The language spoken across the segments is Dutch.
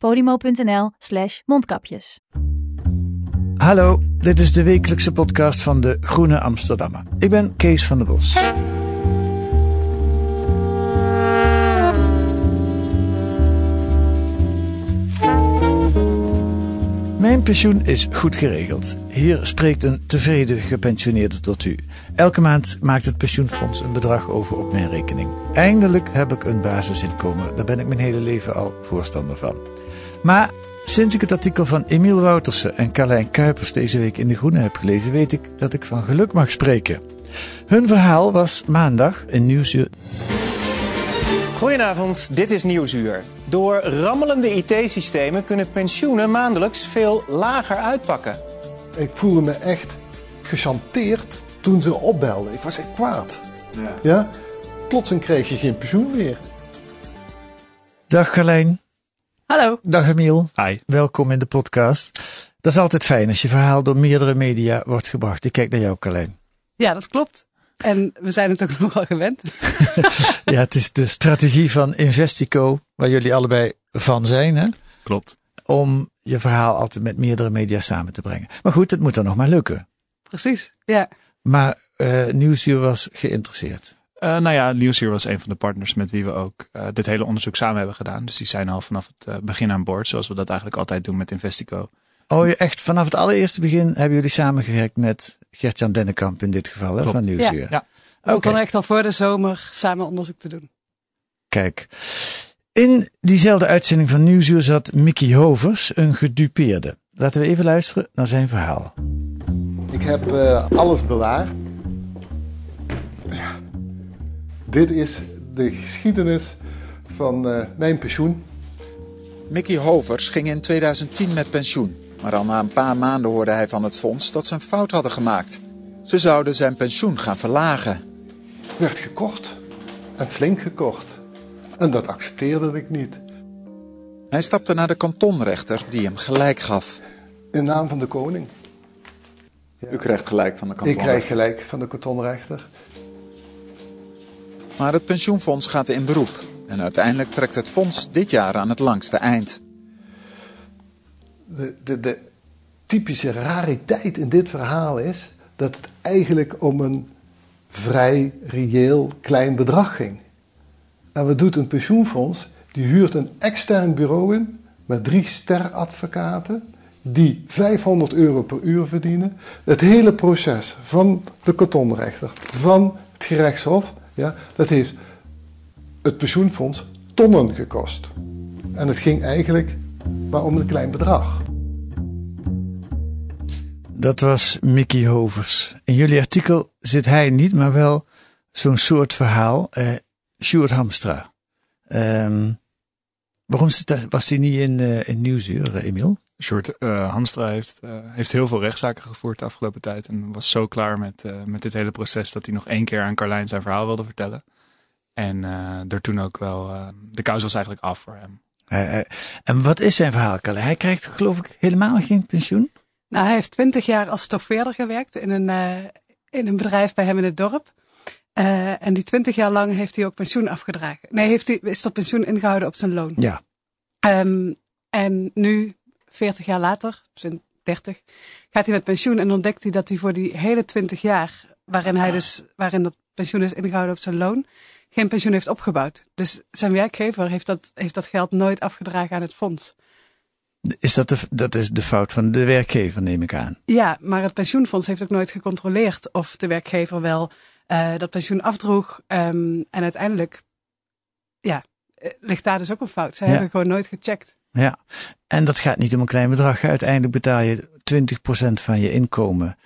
podimo.nl slash mondkapjes. Hallo, dit is de wekelijkse podcast van de Groene Amsterdammer. Ik ben Kees van der Bos. Mijn pensioen is goed geregeld. Hier spreekt een tevreden gepensioneerde tot u. Elke maand maakt het pensioenfonds een bedrag over op mijn rekening. Eindelijk heb ik een basisinkomen. Daar ben ik mijn hele leven al voorstander van. Maar sinds ik het artikel van Emiel Woutersen en Carlijn Kuipers deze week in De Groene heb gelezen, weet ik dat ik van geluk mag spreken. Hun verhaal was maandag in Nieuwsuur. Goedenavond, dit is Nieuwsuur. Door rammelende IT-systemen kunnen pensioenen maandelijks veel lager uitpakken. Ik voelde me echt gechanteerd toen ze opbelden. Ik was echt kwaad. Ja. Plotseling kreeg je geen pensioen meer. Dag Carlijn. Hallo. Dag Emiel. Hi. Welkom in de podcast. Dat is altijd fijn als je verhaal door meerdere media wordt gebracht. Ik kijk naar jou Carlijn. Ja, dat klopt. En we zijn het ook nogal gewend. Ja, het is de strategie van Investico, waar jullie allebei van zijn, hè? Klopt. om je verhaal altijd met meerdere media samen te brengen. Maar goed, het moet dan nog maar lukken. Precies. Ja. Maar eh Nieuwsuur was geïnteresseerd. Eh, nou ja, Nieuwsuur was een van de partners met wie we ook eh, dit hele onderzoek samen hebben gedaan. Dus die zijn al vanaf het eh, begin aan boord, zoals we dat eigenlijk altijd doen met Investico. Oh, je echt vanaf het allereerste begin hebben jullie samengewerkt met Gert-Jan Dennekamp in dit geval, hè, Klopt. van Nieuwsuur. Ja. We Oké, begonnen echt al voor de zomer samen onderzoek te doen. kijk. In diezelfde uitzending van Nieuwsuur zat Mickey Hovers, een gedupeerde. Laten we even luisteren naar zijn verhaal. Ik heb eh, alles bewaard. Dit is de geschiedenis van eh, mijn pensioen. Mickey Hovers ging in 2010 met pensioen. Maar al na een paar maanden hoorde hij van het fonds dat ze een fout hadden gemaakt. Ze zouden zijn pensioen gaan verlagen. Werd gekocht. En flink gekocht. En dat accepteerde ik niet. Hij stapte naar de kantonrechter die hem gelijk gaf. In naam van de koning. U krijgt gelijk van de Ik kantonrechter. krijg gelijk van de kantonrechter. Maar het pensioenfonds gaat in beroep. En uiteindelijk trekt het fonds dit jaar aan het langste eind. de, de, de typische rariteit in dit verhaal is dat het eigenlijk om een vrij reëel klein bedrag ging. En wat doet een pensioenfonds? Die huurt een extern bureau in met drie steradvocaten die 500 euro per uur verdienen. Het hele proces van de kantonrechter, van het gerechtshof, ja, dat heeft het pensioenfonds tonnen gekost. En het ging eigenlijk maar om een klein bedrag. Dat was Mickey Hovers. In jullie artikel zit hij niet, maar wel zo'n soort verhaal. eh Sjoerd Hamstra. Ehm, waarom was hij niet in, eh in Nieuwsuur, eh, Emiel? Sjoerd uh, Hanstra heeft, eh, heeft heel veel rechtszaken gevoerd de afgelopen tijd. En was zo klaar met, eh, met dit hele proces dat hij nog één keer aan Carlijn zijn verhaal wilde vertellen. En eh er toen ook wel, eh, de kous was eigenlijk af voor hem. Eh, eh, en wat is zijn verhaal, Kalle? Hij krijgt geloof ik helemaal geen pensioen. Nou, hij heeft twintig jaar als stoffeerder gewerkt in een, eh, in een bedrijf bij hem in het dorp. Eh, en die twintig jaar lang heeft hij ook pensioen afgedragen. Nee, heeft hij, is er pensioen ingehouden op zijn loon. Ja. Ehm, en nu, 40 jaar later, zijn 30, gaat hij met pensioen en ontdekt hij dat hij voor die hele 20 jaar, waarin hij dus, waarin dat pensioen is ingehouden op zijn loon, geen pensioen heeft opgebouwd. Dus zijn werkgever heeft dat, heeft dat geld nooit afgedragen aan het fonds. Is dat, de, dat is de fout van de werkgever, neem ik aan. Ja, maar het pensioenfonds heeft ook nooit gecontroleerd of de werkgever wel uh, dat pensioen afdroeg. Um, en uiteindelijk, ja, eh, ligt daar dus ook een fout. Ze ja. hebben gewoon nooit gecheckt. Ja, en dat gaat niet om een klein bedrag. Uiteindelijk betaal je 20% van je inkomen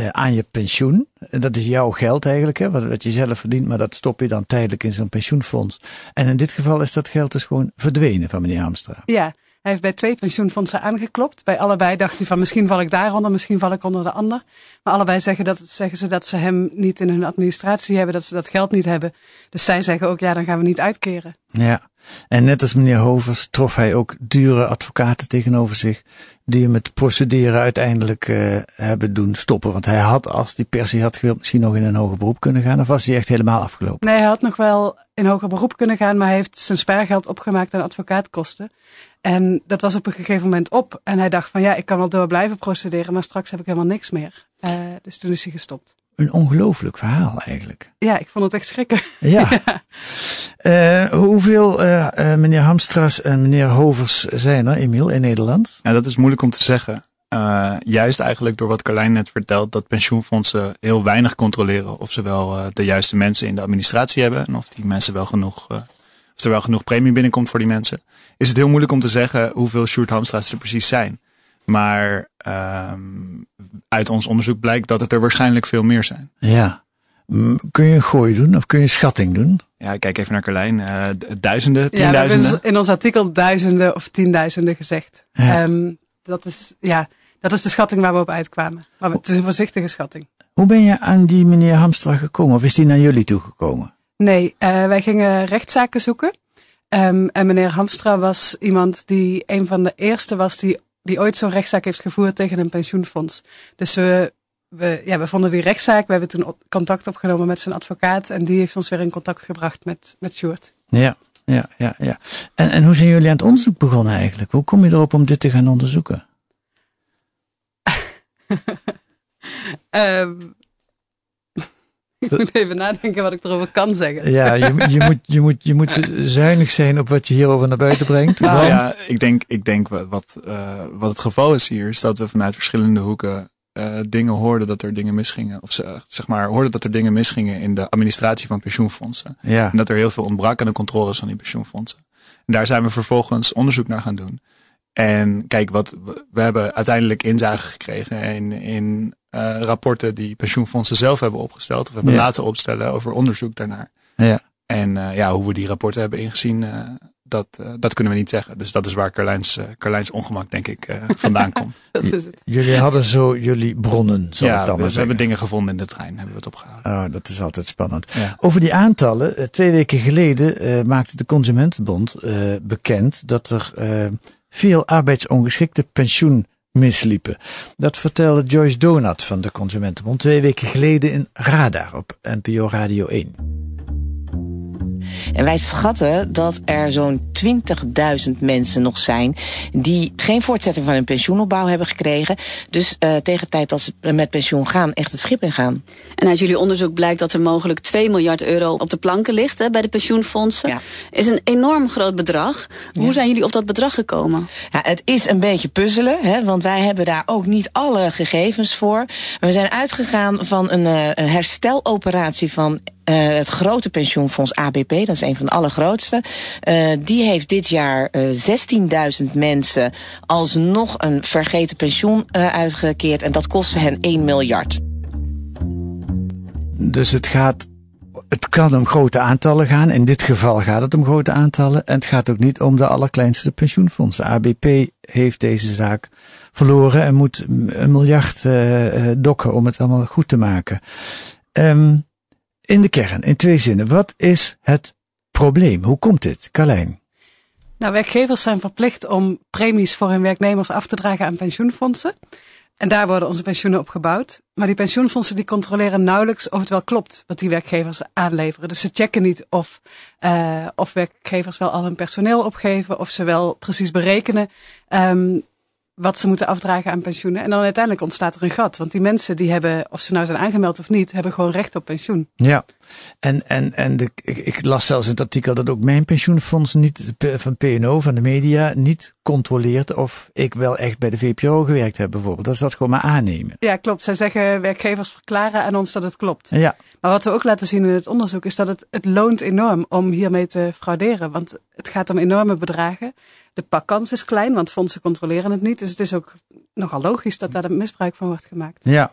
uh, aan je pensioen. Dat is jouw geld eigenlijk, hè, wat, wat je zelf verdient, maar dat stop je dan tijdelijk in zo'n pensioenfonds. En in dit geval is dat geld dus gewoon verdwenen van meneer Hamstra. Ja, hij heeft bij twee pensioenfondsen aangeklopt. Bij allebei dacht hij van misschien val ik daaronder, misschien val ik onder de ander. Maar allebei zeggen, dat, zeggen ze dat ze hem niet in hun administratie hebben, dat ze dat geld niet hebben. Dus zij zeggen ook, ja, dan gaan we niet uitkeren. Ja, en net als meneer Hovers trof hij ook dure advocaten tegenover zich. Die hem het procederen uiteindelijk uh, hebben doen stoppen. Want hij had, als die persie had gewild, misschien nog in een hoger beroep kunnen gaan. Of was hij echt helemaal afgelopen? Nee, hij had nog wel in hoger beroep kunnen gaan. Maar hij heeft zijn spaargeld opgemaakt aan advocaatkosten. En dat was op een gegeven moment op. En hij dacht van ja, ik kan wel door blijven procederen. Maar straks heb ik helemaal niks meer. Uh, dus toen is hij gestopt. Een ongelooflijk verhaal eigenlijk. Ja, ik vond het echt schrikken. Ja. uh, hoeveel uh, uh, meneer Hamstras en meneer Hovers zijn er, Emiel, in Nederland? Ja, dat is moeilijk om te zeggen. juist eigenlijk door wat Carlijn net vertelt, dat pensioenfondsen heel weinig controleren of ze wel de juiste mensen in de administratie hebben. En of die mensen wel genoeg, of er wel genoeg premie binnenkomt voor die mensen. Is het heel moeilijk om te zeggen hoeveel Sjoerd Hamstra's er precies zijn. Maar um, uit ons onderzoek blijkt dat het er waarschijnlijk veel meer zijn. Ja. Kun je een gooi doen of kun je een schatting doen? Ja, kijk even naar Carlijn. Uh, duizenden, tienduizenden. Ja, we hebben in ons artikel duizenden of tienduizenden gezegd. Ja. Um, dat, is, ja, dat is de schatting waar we op uitkwamen. Maar het is een voorzichtige schatting. Hoe ben je aan die meneer Hamstra gekomen? Of is die naar jullie toegekomen? Nee, uh, wij gingen rechtszaken zoeken. Um, en meneer Hamstra was iemand die een van de eerste was die die ooit zo'n rechtszaak heeft gevoerd tegen een pensioenfonds. Dus we, we, ja, we vonden die rechtszaak, we hebben toen contact opgenomen met zijn advocaat en die heeft ons weer in contact gebracht met, met Sjoerd. Ja, ja, ja, ja. En, en hoe zijn jullie aan het onderzoek begonnen eigenlijk? Hoe kom je erop om dit te gaan onderzoeken? um, ik moet even nadenken wat ik erover kan zeggen. Ja, je, je, moet, je, moet, je moet zuinig zijn op wat je hierover naar buiten brengt. Nou, ja, ik denk, ik denk wat, uh, wat het geval is hier, is dat we vanuit verschillende hoeken uh, dingen hoorden dat er dingen misgingen. Of zeg maar, hoorden dat er dingen misgingen in de administratie van pensioenfondsen. Ja. En dat er heel veel ontbrak aan de controles van die pensioenfondsen. En daar zijn we vervolgens onderzoek naar gaan doen. En kijk, wat we hebben uiteindelijk inzage gekregen in, in uh, rapporten die pensioenfondsen zelf hebben opgesteld of hebben laten opstellen over onderzoek daarnaar. Ja. En uh, ja, hoe we die rapporten hebben ingezien, uh, dat, dat kunnen we niet zeggen. Dus dat is waar Carlijns, Carlijns ongemak, denk ik, vandaan komt. dat is het. Jullie hadden zo jullie bronnen, zal ja, ik dan we, maar we hebben dingen gevonden in de trein, hebben we het opgehouden. Oh, dat is altijd spannend. Ja. Over die aantallen, twee weken geleden maakte de Consumentenbond bekend dat er veel arbeidsongeschikte pensioen misliepen. Dat vertelde Joyce Donat van de Consumentenbond twee weken geleden in Radar op NPO Radio 1. En wij schatten dat er zo'n 20.000 mensen nog zijn die geen voortzetting van hun pensioenopbouw hebben gekregen. Dus uh, tegen de tijd dat ze met pensioen gaan, echt het schip ingaan. En uit jullie onderzoek blijkt dat er mogelijk 2 miljard euro op de planken ligt hè, bij de pensioenfondsen. Ja. Is een enorm groot bedrag. Hoe ja. zijn jullie op dat bedrag gekomen? Ja, het is een beetje puzzelen, hè, want wij hebben daar ook niet alle gegevens voor. We zijn uitgegaan van een, uh, een hersteloperatie van uh, het grote pensioenfonds ABP, dat is een van de allergrootste. Uh, die heeft dit jaar uh, 16.000 mensen alsnog een vergeten pensioen uitgekeerd. En dat kostte hen 1 miljard. Dus het gaat. Het kan om grote aantallen gaan. In dit geval gaat het om grote aantallen. En het gaat ook niet om de allerkleinste pensioenfondsen. ABP heeft deze zaak verloren en moet een miljard dokken om het allemaal goed te maken. Um, in de kern, in twee zinnen. Wat is het probleem? Hoe komt dit, Carlijn? Nou, werkgevers zijn verplicht om premies voor hun werknemers af te dragen aan pensioenfondsen. En daar worden onze pensioenen op gebouwd. Maar die pensioenfondsen die controleren nauwelijks of het wel klopt wat die werkgevers aanleveren. Dus ze checken niet of, uh, of werkgevers wel al hun personeel opgeven, of ze wel precies berekenen. Um, wat ze moeten afdragen aan pensioenen. En dan uiteindelijk ontstaat er een gat. Want die mensen die hebben, of ze nou zijn aangemeld of niet, hebben gewoon recht op pensioen. Ja, en, en, en de, ik, ik las zelfs in het artikel dat ook mijn pensioenfonds niet, van PNO, van de media, niet controleert of ik wel echt bij de VPRO gewerkt heb bijvoorbeeld. Dat is dat gewoon maar aannemen. Ja, klopt. Zij zeggen, werkgevers verklaren aan ons dat het klopt. Ja. Maar wat we ook laten zien in het onderzoek is dat het, het loont enorm om hiermee te frauderen. Want het gaat om enorme bedragen. De pakkans is klein, want fondsen controleren het niet. Dus het is ook nogal logisch dat daar misbruik van wordt gemaakt. Ja,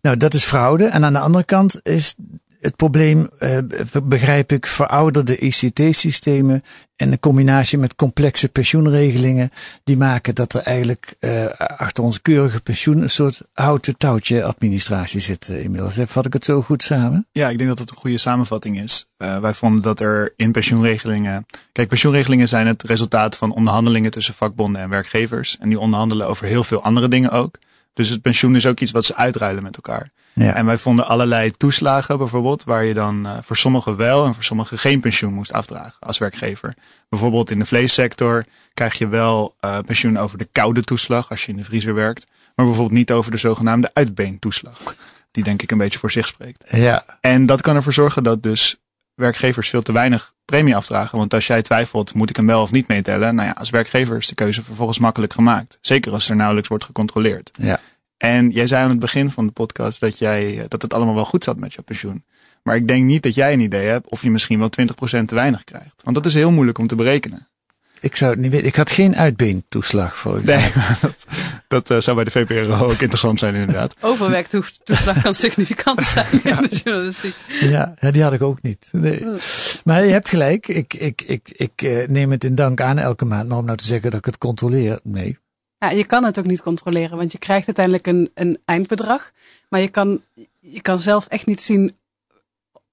nou dat is fraude. En aan de andere kant is het probleem, eh, begrijp ik, verouderde ICT-systemen en een combinatie met complexe pensioenregelingen, die maken dat er eigenlijk uh, achter onze keurige pensioen een soort houten touwtje administratie zit uh, inmiddels. Vat ik het zo goed samen? Ja, ik denk dat het een goede samenvatting is. Wij vonden dat er in pensioenregelingen. Kijk, pensioenregelingen zijn het resultaat van onderhandelingen tussen vakbonden en werkgevers. En die onderhandelen over heel veel andere dingen ook. Dus het pensioen is ook iets wat ze uitruilen met elkaar. Ja. En wij vonden allerlei toeslagen bijvoorbeeld, waar je dan uh, voor sommigen wel en voor sommigen geen pensioen moest afdragen als werkgever. Bijvoorbeeld in de vleessector krijg je wel uh, pensioen over de koude toeslag als je in de vriezer werkt, maar bijvoorbeeld niet over de zogenaamde uitbeentoeslag. Die denk ik een beetje voor zich spreekt. Ja. En dat kan ervoor zorgen dat dus werkgevers veel te weinig premie afdragen. Want als jij twijfelt, moet ik hem wel of niet meetellen? Nou ja, als werkgever is de keuze vervolgens makkelijk gemaakt. Zeker als er nauwelijks wordt gecontroleerd. Ja. En jij zei aan het begin van de podcast dat, jij, dat het allemaal wel goed zat met je pensioen. Maar ik denk niet dat jij een idee hebt of je misschien wel 20% te weinig krijgt. Want dat is heel moeilijk om te berekenen. Ik zou het niet weten. Ik had geen uitbeentoeslag voor. Nee, dat, dat uh, zou bij de VPRO ook interessant zijn inderdaad. Overwerktoeslag kan significant zijn ja. in de journalistiek. Ja, ja, die had ik ook niet. Nee. Maar je hebt gelijk. Ik, ik, ik, ik uh, neem het in dank aan elke maand. Maar om nou te zeggen dat ik het controleer, nee. Ja, je kan het ook niet controleren, want je krijgt uiteindelijk een, een eindbedrag. Maar je kan, je kan zelf echt niet zien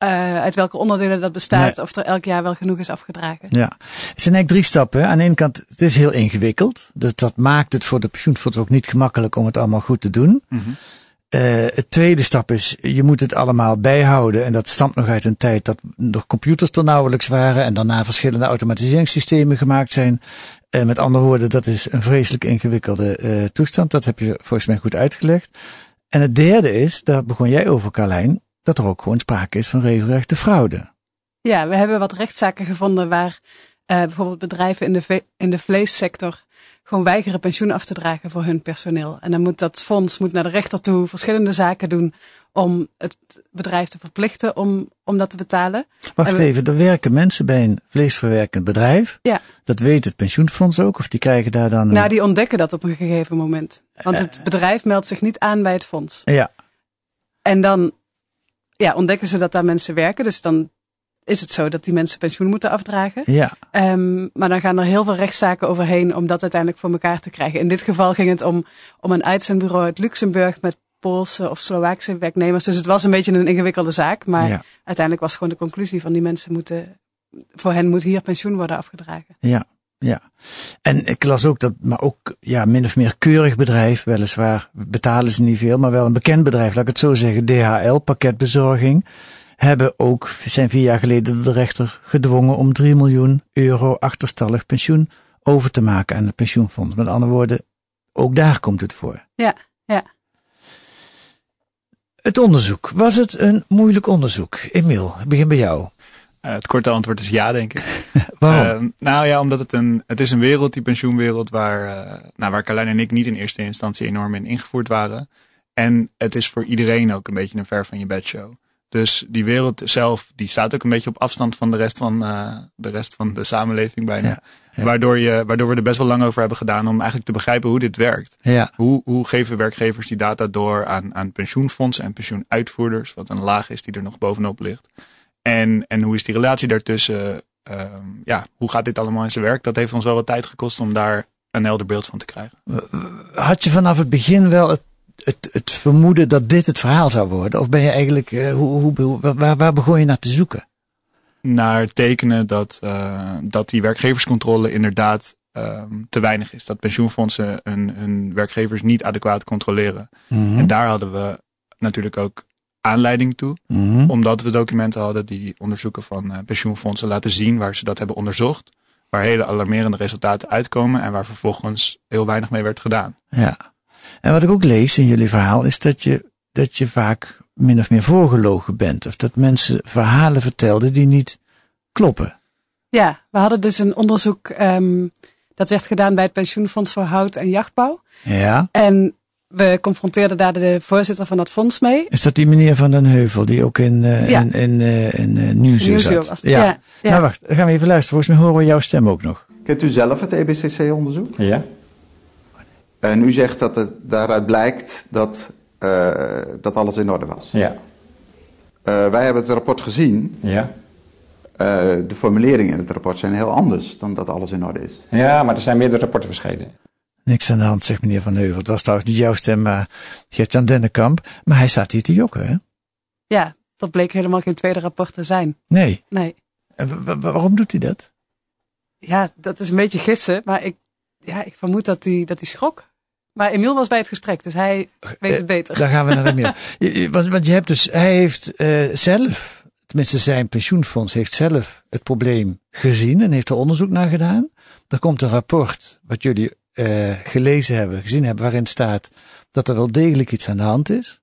uh, uit welke onderdelen dat bestaat, nee. of er elk jaar wel genoeg is afgedragen. Ja, het zijn eigenlijk drie stappen. Aan de ene kant, het is heel ingewikkeld. Dus dat maakt het voor de pensioenfonds ook niet gemakkelijk om het allemaal goed te doen. Mm -hmm. uh, het tweede stap is, je moet het allemaal bijhouden. En dat stamt nog uit een tijd dat nog computers er nauwelijks waren. En daarna verschillende automatiseringssystemen gemaakt zijn. Uh, met andere woorden, dat is een vreselijk ingewikkelde uh, toestand. Dat heb je volgens mij goed uitgelegd. En het derde is, daar begon jij over Carlijn, dat er ook gewoon sprake is van regelrechte fraude. Ja, we hebben wat rechtszaken gevonden waar uh, bijvoorbeeld bedrijven in de, in de vleessector gewoon weigeren pensioen af te dragen voor hun personeel. En dan moet dat fonds moet naar de rechter toe verschillende zaken doen om het bedrijf te verplichten om, om dat te betalen. Wacht we, even, er werken mensen bij een vleesverwerkend bedrijf. Ja. Dat weet het pensioenfonds ook, of die krijgen daar dan... Een... Nou, die ontdekken dat op een gegeven moment. Want het bedrijf meldt zich niet aan bij het fonds. Ja. En dan ja, ontdekken ze dat daar mensen werken. Dus dan is het zo dat die mensen pensioen moeten afdragen. Ja. Um, maar dan gaan er heel veel rechtszaken overheen om dat uiteindelijk voor elkaar te krijgen. In dit geval ging het om, om een uitzendbureau uit Luxemburg met Poolse of Slovaakse werknemers. Dus het was een beetje een ingewikkelde zaak. Maar ja. uiteindelijk was gewoon de conclusie van die mensen moeten, voor hen moet hier pensioen worden afgedragen. Ja. Ja, en ik las ook dat, maar ook ja, min of meer keurig bedrijf, weliswaar betalen ze niet veel, maar wel een bekend bedrijf, laat ik het zo zeggen, DHL, pakketbezorging, hebben ook, zijn vier jaar geleden de rechter gedwongen om 3 miljoen euro achterstallig pensioen over te maken aan het pensioenfonds. Met andere woorden, ook daar komt het voor. Ja, ja. Het onderzoek. Was het een moeilijk onderzoek? Emil, ik begin bij jou. Uh, het korte antwoord is ja, denk ik. Waarom? Uh, nou ja, omdat het een, het is een wereld, die pensioenwereld, waar, uh, nou, waar Carlijn en ik niet in eerste instantie enorm in ingevoerd waren. En het is voor iedereen ook een beetje een ver van je bedshow. Dus die wereld zelf, die staat ook een beetje op afstand van de rest van, de, rest van de samenleving bijna. Ja, ja. Waardoor, je, waardoor we er best wel lang over hebben gedaan om eigenlijk te begrijpen hoe dit werkt. Ja. Hoe, hoe geven werkgevers die data door aan, aan pensioenfondsen en pensioenuitvoerders, wat een laag is die er nog bovenop ligt. En, en hoe is die relatie daartussen? Uh, ja, hoe gaat dit allemaal in zijn werk? Dat heeft ons wel wat tijd gekost om daar een helder beeld van te krijgen. Had je vanaf het begin wel het, het, het vermoeden dat dit het verhaal zou worden? Of ben je eigenlijk, uh, hoe, hoe, waar, waar begon je naar te zoeken? Naar tekenen dat, uh, dat die werkgeverscontrole inderdaad um, te weinig is. Dat pensioenfondsen hun, hun werkgevers niet adequaat controleren. Mhm. En daar hadden we natuurlijk ook aanleiding toe. Mm-hmm. Omdat we documenten hadden die onderzoeken van uh, pensioenfondsen laten zien waar ze dat hebben onderzocht. waar hele alarmerende resultaten uitkomen en waar vervolgens heel weinig mee werd gedaan. Ja. En wat ik ook lees in jullie verhaal is dat je, dat je vaak min of meer voorgelogen bent. Of dat mensen verhalen vertelden die niet kloppen. Ja, we hadden dus een onderzoek ehm, dat werd gedaan bij het Pensioenfonds voor Hout en Jachtbouw. Ja. En we confronteerden daar de voorzitter van dat fonds mee. Is dat die meneer van den Heuvel die ook in, uh, ja. in, in, uh, in uh, Nieuwsuur zat? Was. Ja. Ja, ja. Nou wacht, dan gaan we even luisteren. Volgens mij horen we jouw stem ook nog. Kent u zelf het EBCC-onderzoek? Ja. En u zegt dat het daaruit blijkt dat, dat alles in orde was? Ja. wij hebben het rapport gezien. Ja. de formuleringen in het rapport zijn heel anders dan dat alles in orde is. Ja, maar er zijn meerdere rapporten verschenen. Niks aan de hand, zegt meneer Van Heuvel. Het was trouwens niet jouw stem, maar Gert-Jan Dennekamp. Maar hij staat hier te jokken, hè? Ja, dat bleek helemaal geen tweede rapport te zijn. Nee. Nee. En waarom doet hij dat? Ja, dat is een beetje gissen, maar ik, ja, ik vermoed dat hij, dat hij schrok. Maar Emiel was bij het gesprek, dus hij weet het beter. Daar gaan we naar Emiel. want, want je hebt dus, hij heeft uh, zelf, tenminste zijn pensioenfonds heeft zelf het probleem gezien en heeft er onderzoek naar gedaan. Er komt een rapport wat jullie uh, gelezen hebben, gezien hebben, waarin staat dat er wel degelijk iets aan de hand is.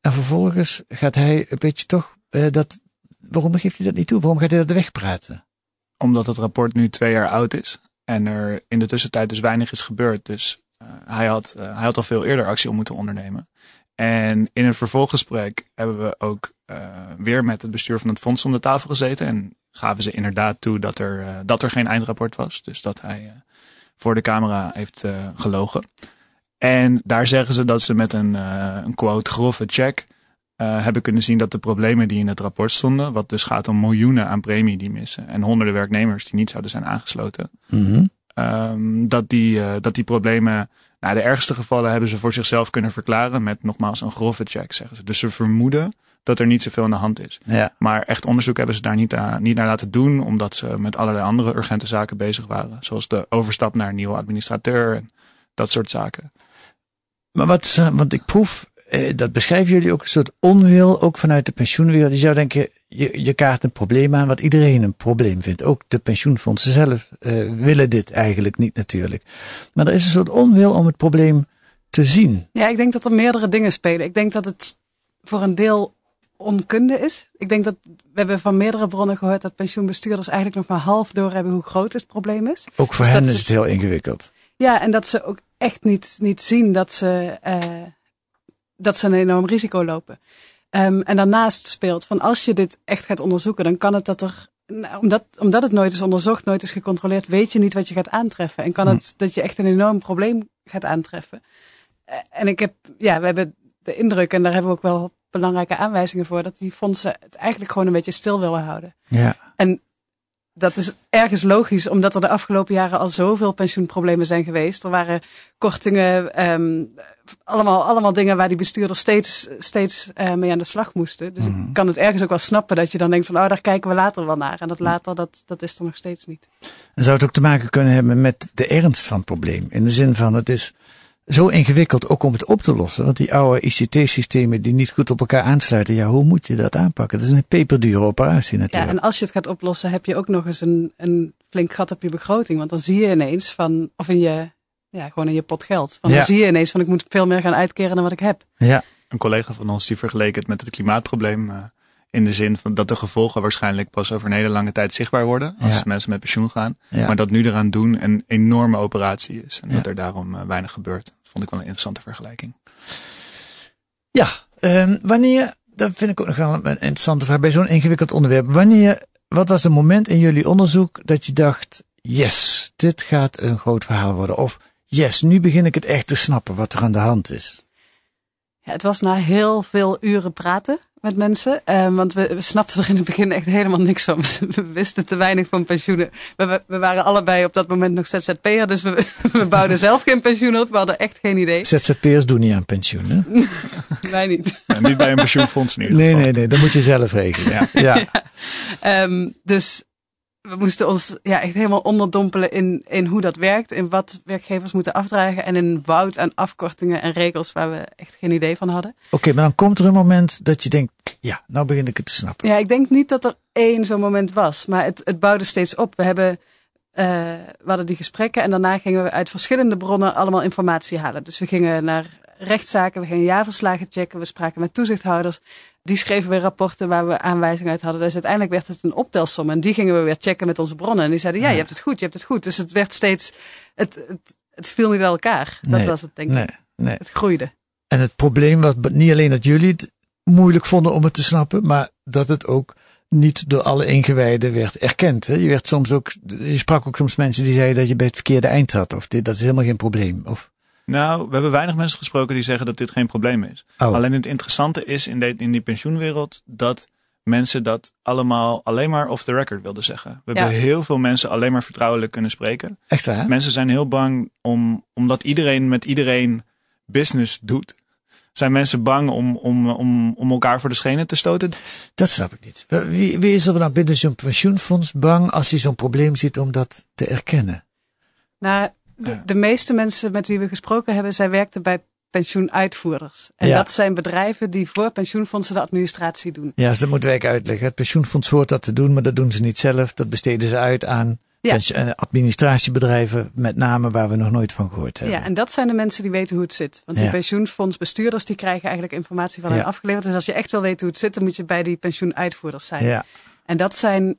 En vervolgens gaat hij een beetje toch uh, dat. Waarom geeft hij dat niet toe? Waarom gaat hij dat wegpraten? Omdat het rapport nu twee jaar oud is en er in de tussentijd dus weinig is gebeurd. Dus uh, hij, had, hij had al veel eerder actie om moeten ondernemen. En in een vervolggesprek hebben we ook weer met het bestuur van het fonds om de tafel gezeten. En gaven ze inderdaad toe dat er, dat er geen eindrapport was. Dus dat hij voor de camera heeft uh, gelogen. En daar zeggen ze dat ze met een, uh, een quote grove check uh, hebben kunnen zien dat de problemen die in het rapport stonden, wat dus gaat om miljoenen aan premie die missen en honderden werknemers die niet zouden zijn aangesloten, mm -hmm. um, dat, die, dat die problemen, nou de ergste gevallen hebben ze voor zichzelf kunnen verklaren met nogmaals een grove check, zeggen ze. Dus ze vermoeden dat er niet zoveel aan de hand is. Ja. Maar echt onderzoek hebben ze daar niet, aan, niet naar laten doen, omdat ze met allerlei andere urgente zaken bezig waren. Zoals de overstap naar een nieuwe administrateur en dat soort zaken. Maar wat is, want ik proef, eh, dat beschrijven jullie ook, een soort onwil, ook vanuit de pensioenwereld. Je zou denken, je, je kaart een probleem aan wat iedereen een probleem vindt. Ook de pensioenfondsen zelf uh, willen dit eigenlijk niet natuurlijk. Maar er is een soort onwil om het probleem te zien. Ja, ik denk dat er meerdere dingen spelen. Ik denk dat het voor een deel onkunde is. Ik denk dat we hebben van meerdere bronnen gehoord dat pensioenbestuurders eigenlijk nog maar half door hebben hoe groot het probleem is. Ook voor Dus hen is het heel ingewikkeld. Ja, en dat ze ook echt niet, niet zien dat ze, uh, dat ze een enorm risico lopen. Um, en daarnaast speelt van als je dit echt gaat onderzoeken, dan kan het dat er, nou, omdat, omdat het nooit is onderzocht, nooit is gecontroleerd, weet je niet wat je gaat aantreffen. En kan Hm. het dat je echt een enorm probleem gaat aantreffen. Uh, en ik heb, ja, we hebben de indruk, en daar hebben we ook wel belangrijke aanwijzingen voor, dat die fondsen het eigenlijk gewoon een beetje stil willen houden. Ja. En dat is ergens logisch, omdat er de afgelopen jaren al zoveel pensioenproblemen zijn geweest. Er waren kortingen, um, allemaal, allemaal dingen waar die bestuurders steeds, steeds uh, mee aan de slag moesten. Dus Mhm. ik kan het ergens ook wel snappen dat je dan denkt van, oh, daar kijken we later wel naar. En dat later, dat, dat is er nog steeds niet. En zou het ook te maken kunnen hebben met de ernst van het probleem? In de zin van, het is zo ingewikkeld ook om het op te lossen. Want die oude ICT-systemen die niet goed op elkaar aansluiten, ja, hoe moet je dat aanpakken? Dat is een peperdure operatie Ja, natuurlijk. en als je het gaat oplossen, heb je ook nog eens een, een flink gat op je begroting. Want dan zie je ineens van, of in je, ja, gewoon in je pot geld. Want Ja. dan zie je ineens van, ik moet veel meer gaan uitkeren dan wat ik heb. Ja. Een collega van ons die vergeleek het met het klimaatprobleem. In de zin van dat de gevolgen waarschijnlijk pas over een hele lange tijd zichtbaar worden. Als Ja. mensen met pensioen gaan. Ja. Maar dat nu eraan doen een enorme operatie is. En Ja. dat er daarom eh, weinig gebeurt. Dat vond ik wel een interessante vergelijking. Ja, um, wanneer, dat vind ik ook nog wel een interessante vraag bij zo'n ingewikkeld onderwerp. Wanneer, wat was het moment in jullie onderzoek dat je dacht, yes, dit gaat een groot verhaal worden? Of yes, nu begin ik het echt te snappen wat er aan de hand is. Het was na heel veel uren praten met mensen. Um, want we, we, snapten er in het begin echt helemaal niks van. We wisten te weinig van pensioenen. We, we waren allebei op dat moment nog ZZP'er. Dus we, we bouwden zelf geen pensioen op. We hadden echt geen idee. ZZP'ers doen niet aan pensioen, hè? Wij niet. Ja, niet bij een pensioenfonds in ieder Nee, geval. nee, nee. Dat moet je zelf regelen. Ja. ja. ja. Um, dus we moesten ons ja, echt helemaal onderdompelen in, in hoe dat werkt. In wat werkgevers moeten afdragen. En in woud aan afkortingen en regels waar we echt geen idee van hadden. Oké, okay, maar dan komt er een moment dat je denkt, ja, nou begin ik het te snappen. Ja, ik denk niet dat er één zo'n moment was. Maar het, het bouwde steeds op. We hebben Uh, we hadden die gesprekken en daarna gingen we uit verschillende bronnen allemaal informatie halen. Dus we gingen naar rechtszaken, we gingen jaarverslagen checken, we spraken met toezichthouders. Die schreven weer rapporten waar we aanwijzingen uit hadden. Dus uiteindelijk werd het een optelsom en die gingen we weer checken met onze bronnen. En die zeiden, ja, je hebt het goed, je hebt het goed. Dus het werd steeds, het, het, het viel niet uit elkaar. Dat was het denk ik. Nee, nee. Het groeide. En het probleem was niet alleen dat jullie het moeilijk vonden om het te snappen, maar dat het ook niet door alle ingewijden werd erkend. Hè? Je, werd soms ook, je sprak ook soms mensen die zeiden dat je bij het verkeerde eind had. Of dit, dat is helemaal geen probleem. Of... Nou, we hebben weinig mensen gesproken die zeggen dat dit geen probleem is. Oh. Alleen het interessante is in, de, in die pensioenwereld dat mensen dat allemaal alleen maar off the record wilden zeggen. We Ja. hebben heel veel mensen alleen maar vertrouwelijk kunnen spreken. Echt waar? Mensen zijn heel bang om, omdat iedereen met iedereen business doet. Zijn mensen bang om, om, om, om elkaar voor de schenen te stoten? Dat snap ik niet. Wie, wie is er nou binnen zo'n pensioenfonds bang als hij zo'n probleem ziet om dat te erkennen? Nou, de, de meeste mensen met wie we gesproken hebben, zij werkten bij pensioenuitvoerders. En Ja. dat zijn bedrijven die voor pensioenfondsen de administratie doen. Ja, dus dat moeten wij uitleggen. Het pensioenfonds hoort dat te doen, maar dat doen ze niet zelf. Dat besteden ze uit aan Ja. eh, administratiebedrijven, met name waar we nog nooit van gehoord hebben. Ja, en dat zijn de mensen die weten hoe het zit. Want die Ja. pensioenfondsbestuurders die krijgen eigenlijk informatie van Ja. hen afgeleverd. Dus als je echt wil weten hoe het zit, dan moet je bij die pensioenuitvoerders zijn. Ja. En dat zijn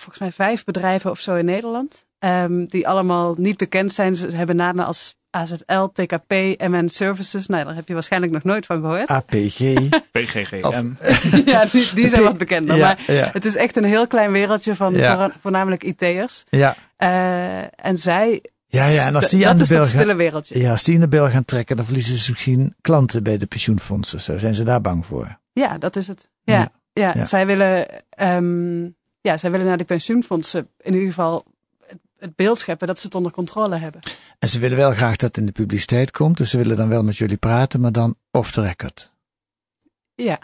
volgens mij vijf bedrijven of zo in Nederland. ehm, die allemaal niet bekend zijn. Ze hebben namen als AZL, TKP, MN Services. Nou, daar heb je waarschijnlijk nog nooit van gehoord. APG. PGGM. ja, die, die zijn wat bekender. Ja, maar ja. het is echt een heel klein wereldje van Ja. voor- voornamelijk IT'ers. Ja. Eh, en zij... Ja, ja, en als die dat aan de bel gaan, stille wereldje. Ja, als die in de bel gaan trekken, dan verliezen ze misschien klanten bij de pensioenfondsen. Zo zijn ze daar bang voor. Ja, dat is het. Ja, ja. Ja. zij willen, ehm, ja, zij willen naar die pensioenfondsen in ieder geval het, het beeld scheppen dat ze het onder controle hebben. En ze willen wel graag dat het in de publiciteit komt, dus ze willen dan wel met jullie praten, maar dan off the record. Ja.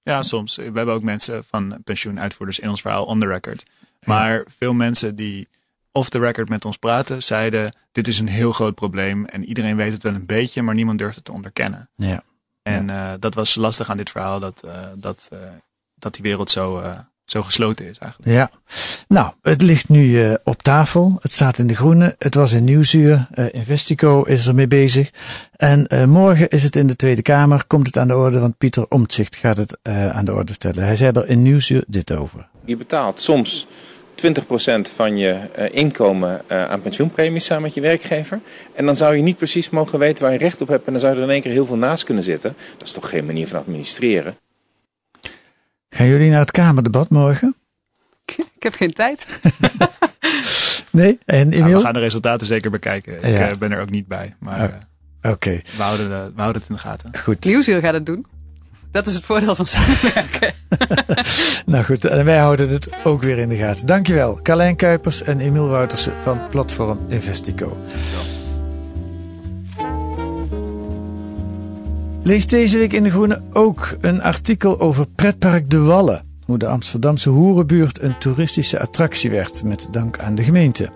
Ja, soms. We hebben ook mensen van pensioenuitvoerders in ons verhaal on the record. Maar veel mensen die off the record met ons praten, zeiden: Dit is een heel groot probleem. En iedereen weet het wel een beetje, maar niemand durft het te onderkennen. Ja. En eh, dat was lastig aan dit verhaal, dat, eh, dat, eh, dat die wereld zo, eh, zo gesloten is eigenlijk. Ja. Nou, het ligt nu eh, op tafel. Het staat in de groene. Het was in Nieuwsuur. Eh, Investico is ermee bezig. En eh, morgen is het in de Tweede Kamer. Komt het aan de orde, want Pieter Omtzigt gaat het eh, aan de orde stellen. Hij zei er in Nieuwsuur dit over. Je betaalt soms 20% van je eh, inkomen eh, aan pensioenpremies samen met je werkgever. En dan zou je niet precies mogen weten waar je recht op hebt. En dan zou er in één keer heel veel naast kunnen zitten. Dat is toch geen manier van administreren? Gaan jullie naar het Kamerdebat morgen? Ik heb geen tijd. Nee? En Emiel? we gaan de resultaten zeker bekijken. Ik Ja. eh, ben er ook niet bij, maar Oh, eh, Oké. we, houden de- we houden het in de gaten. Goed. Nieuwsuur gaat het doen. Dat is het voordeel van samenwerken. Nou goed, en wij houden het ook weer in de gaten. Dankjewel, Carlijn Kuipers en Emiel Woutersen van Platform Investico. Lees deze week in De Groene ook een artikel over Pretpark De Wallen. Hoe de Amsterdamse hoerenbuurt een toeristische attractie werd, met dank aan de gemeente.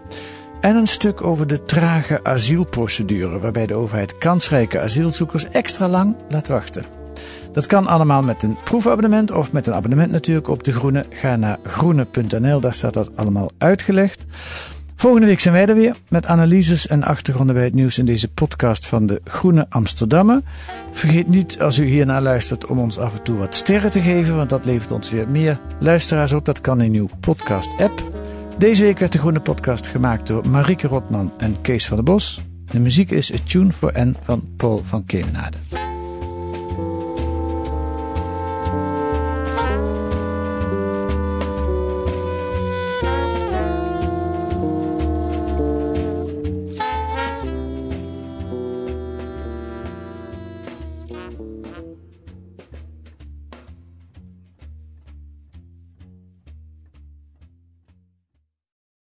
En een stuk over de trage asielprocedure, waarbij de overheid kansrijke asielzoekers extra lang laat wachten. Dat kan allemaal met een proefabonnement of met een abonnement natuurlijk op De Groene. Ga naar groene.nl, daar staat dat allemaal uitgelegd. Volgende week zijn wij er weer met analyses en achtergronden bij het nieuws in deze podcast van de Groene Amsterdammer. Vergeet niet als u hiernaar luistert om ons af en toe wat sterren te geven, want dat levert ons weer meer luisteraars op. Dat kan in uw podcast-app. Deze week werd de Groene Podcast gemaakt door Marieke Rotman en Kees van der Bos. De muziek is A Tune for N van Paul van Kemenade.